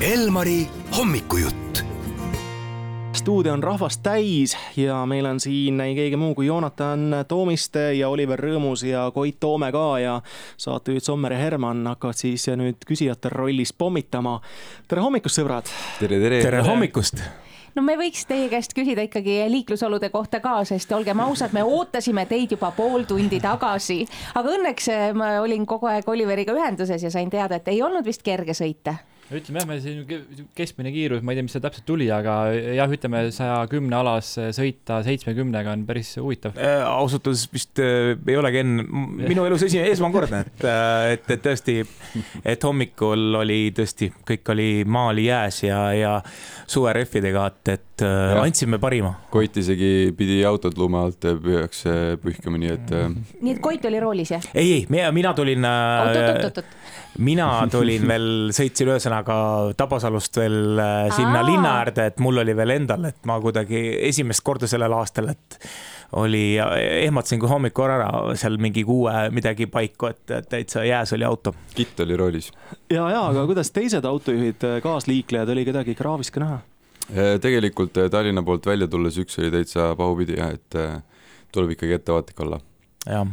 Elmari hommikujutt stuudio on rahvast täis ja meil on siin ei keegi muu kui Joonatan Toomiste ja Oliver Rõõmus ja Koit Toome ka ja saatejuhid Sommer ja Herman hakkavad siis nüüd küsijate rollis pommitama. tere hommikust, sõbrad! tere, tere! tere hommikust! no me võiks teie käest küsida ikkagi liiklusolude kohta ka, sest olgem ausad, me ootasime teid juba pool tundi tagasi, aga õnneks eh, ma olin kogu aeg Oliveriga ühenduses ja sain teada, et ei olnud vist kerge sõita ütleme jah, me siin keskmine kiirus, ma ei tea, mis see täpselt tuli, aga jah, ütleme saja kümne alas sõita seitsmekümnega on päris huvitav äh,. ausalt öeldes vist äh, ei olegi enne minu elus esi-, esmakordne, et, äh, et, et tõesti, et hommikul oli tõesti, kõik oli maali jääs ja, ja suverehvidega, et, et äh, ja. andsime parima. Koit isegi pidi autot lume alt püüaks pühkima, nii et. Äh, nii et Koit oli roolis, jah? ei, ei, mina, mina tulin äh,. oot-oot-oot-oot mina tulin veel, sõitsin ühesõnaga Tabasalust veel äh, sinna Aa. linna äärde, et mul oli veel endal, et ma kuidagi esimest korda sellel aastal, et oli, ehmatasin kui hommikul ära seal mingi kuue midagi paiku, et täitsa jääs oli auto. kitt oli roolis. ja, ja aga kuidas teised autojuhid, kaasliiklejad, oli kedagi kraavis ka näha? Äh, tegelikult äh, Tallinna poolt välja tulles üks oli täitsa pahupidi jah, et tuleb ikkagi ettevaatlik olla. jah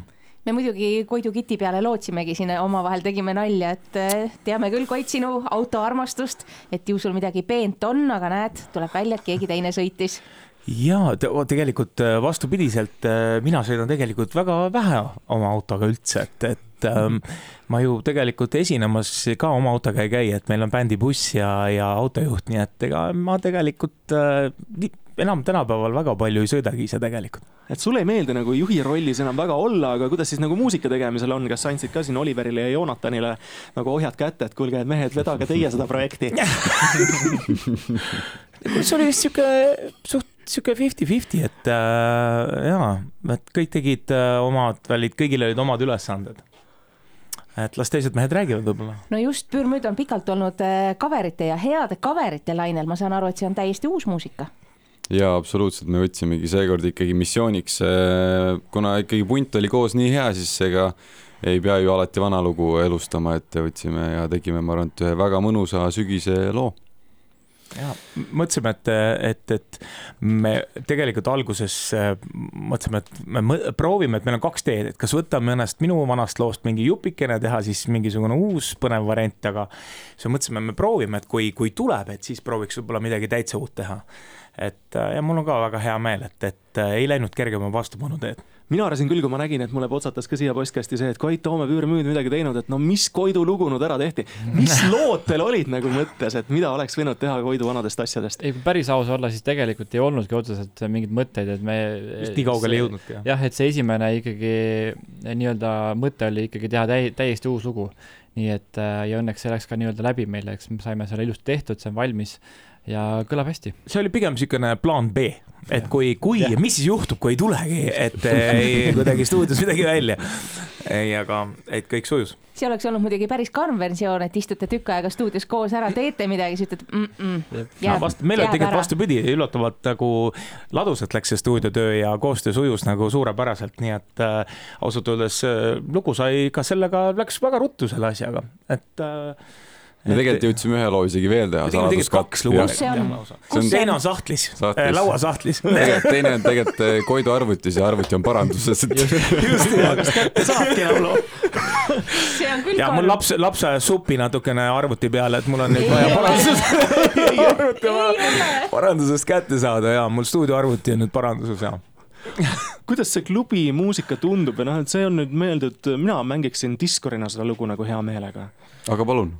me muidugi Koidu kiti peale lootsimegi siin omavahel tegime nalja, et teame küll, Koit, sinu autoarmastust, et ju sul midagi peent on, aga näed, tuleb välja, et keegi teine sõitis ja tegelikult eh, vastupidiselt, eh, mina sõidan tegelikult väga vähe oma autoga üldse, et, et ähm, ma ju tegelikult esinemas ka oma autoga ei käi, et meil on bändibuss ja, ja autojuht, nii et ega ma tegelikult äh, enam tänapäeval väga palju ei sõidagi ise tegelikult. et sulle ei meeldi nagu juhi rollis enam väga olla, aga kuidas siis nagu muusika tegemisel on, kas sa andsid ka siin Oliverile ja Joonatanile nagu ohjad kätte, et kuulge, mehed, vedage teie seda projekti see oli vist sihuke suht sihuke fifty-fifty, et äh, jaa, et kõik tegid äh, omad välid, kõigil olid omad ülesanded. Et las teised mehed räägivad võib-olla. no just, Pürmüd on pikalt olnud kaverite äh, ja heade kaverite lainel, ma saan aru, et see on täiesti uus muusika. Jaa, absoluutselt, me võtsimegi seekord ikkagi missiooniks, äh, kuna ikkagi punt oli koos nii hea, siis ega ei pea ju alati vana lugu elustama, et võtsime ja tegime, ma arvan, et ühe väga mõnusa sügise loo ja mõtlesime, et, et, et me tegelikult alguses äh, mõtlesime, et me proovime, et meil on kaks teed, et kas võtame ennast minu vanast loost mingi jupikene, teha siis mingisugune uus põnev variant, aga siis mõtlesime, me proovime, et kui, kui tuleb, et siis prooviks võib-olla midagi täitsa uut teha. Et äh, ja mul on ka väga hea meel, et, et äh, ei läinud kergema vastupanu teed mina arvasin küll, kui ma nägin, et mulle potsatas ka siia postkasti see, et Koit Toome Püürmüüd midagi teinud, et no mis Koidu lugu nüüd ära tehti. mis lood teil olid nagu mõttes, et mida oleks võinud teha Koidu vanadest asjadest? ei, kui päris aus olla, siis tegelikult ei olnudki otseselt mingeid mõtteid, et me. just nii kaugele ei jõudnudki. jah, et see esimene ikkagi nii-öelda mõte oli ikkagi teha täi-, täiesti uus lugu. nii et äh, ja õnneks see läks ka nii-öelda läbi meil, eks me saime selle ilusti tehtud, see on valmis ja kõlab hästi. see oli pigem niisugune plaan B, et kui, kui, mis siis juhtub, kui ei tulegi, et ei kuidagi stuudios midagi välja. ei, aga et kõik sujus. see oleks olnud muidugi päris karm versioon, et istute tükk aega stuudios koos ära, teete midagi, siis ütled mm. -mm, jääb, vast, meil oli tegelikult vastupidi, üllatavalt nagu ladusalt läks see stuudiotöö ja koostöö sujus nagu suurepäraselt, nii et äh, ausalt öeldes äh, lugu sai ka sellega, läks väga ruttu selle asjaga, et äh, me tegelikult jõudsime ühe loo isegi veel teha. tegelikult kaks lugu. see on, teine on sahtlis, sahtlis., lauasahtlis. teine on tegelikult eh, Koidu arvutis ja arvuti on paranduses just, kas kätte saabki laulu? see on küll ja mul laps, laps ajas suppi natukene arvuti peale, et mul on nüüd vaja parandusest parandusest kätte saada ja mul stuudioarvuti on nüüd paranduses ja kuidas see klubi muusika tundub ja noh, et see on nüüd mõeldud, mina mängiksin diskorina seda lugu nagu hea meelega aga palun.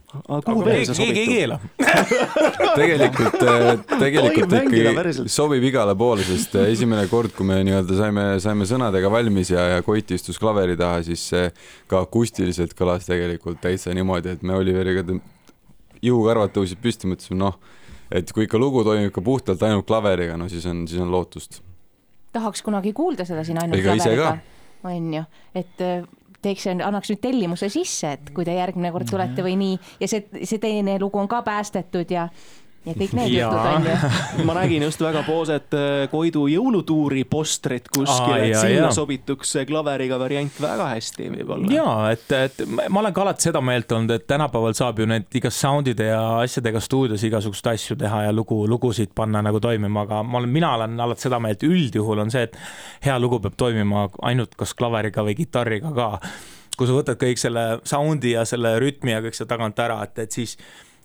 kuhu veel see sobitub? keegi ei keela tegelikult, äh, tegelikult ikkagi sobib igale poole, sest äh, esimene kord, kui me nii-öelda saime, saime sõnadega valmis ja, ja Koit istus klaveri taha, siis see ka akustiliselt kõlas tegelikult täitsa niimoodi, et me Oliveriga juhukarvad tõusid püsti, mõtlesime noh, et kui ikka lugu toimub ikka puhtalt ainult klaveriga, no siis on, siis on lootust. Tahaks kunagi kuulda seda siin ainult Ega klaveriga, on ju, et äh, teeks, annaks nüüd tellimuse sisse, et kui te järgmine kord tulete või nii. Ja see, see teine lugu on ka päästetud ja ja kõik need jutud on ju. ma nägin just väga pooset äh, Koidu jõulutuuri postrit kuskil, et sinna ja. sobituks see klaveriga variant väga hästi võib-olla. ja et, et ma olen ka alati seda meelt olnud, et tänapäeval saab ju need igas sound'ide ja asjadega stuudios igasuguseid asju teha ja lugu, lugusid panna nagu toimima, aga ma olen, mina olen alati seda meelt, üldjuhul on see, et hea lugu peab toimima ainult kas klaveriga või kitarriga ka kui sa võtad kõik selle sound'i ja selle rütmi ja kõik seal tagant ära, et, et siis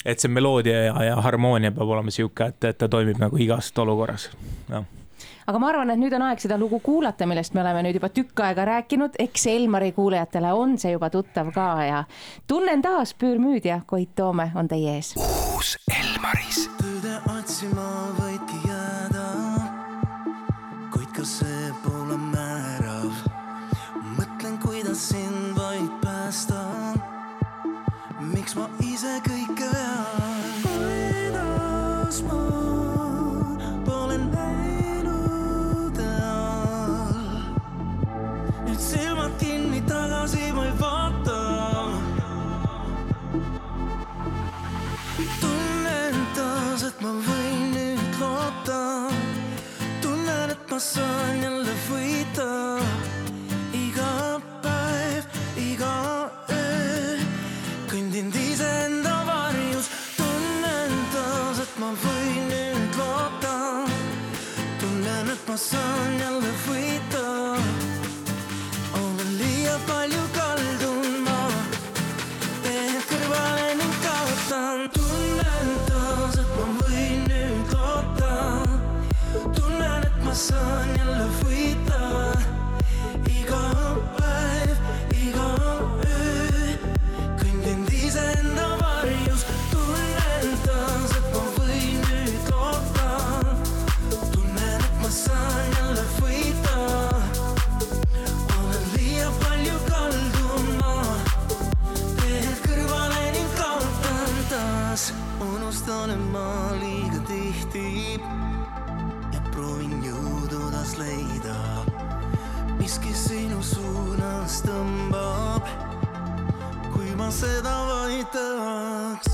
et see meloodia ja, ja harmoonia peab olema sihuke, et, et ta toimib nagu igast olukorras, jah aga ma arvan, et nüüd on aeg seda lugu kuulata, millest me oleme nüüd juba tükk aega rääkinud, eks Elmari kuulajatele on see juba tuttav ka ja tunnen taas Püürmüüdja Koit Toome on teie ees. uus Elmaris. tõde otsima saan jälle võita. iga päev, iga tunnen, et ma suunas tõmbab kui ma seda vaid tahaks.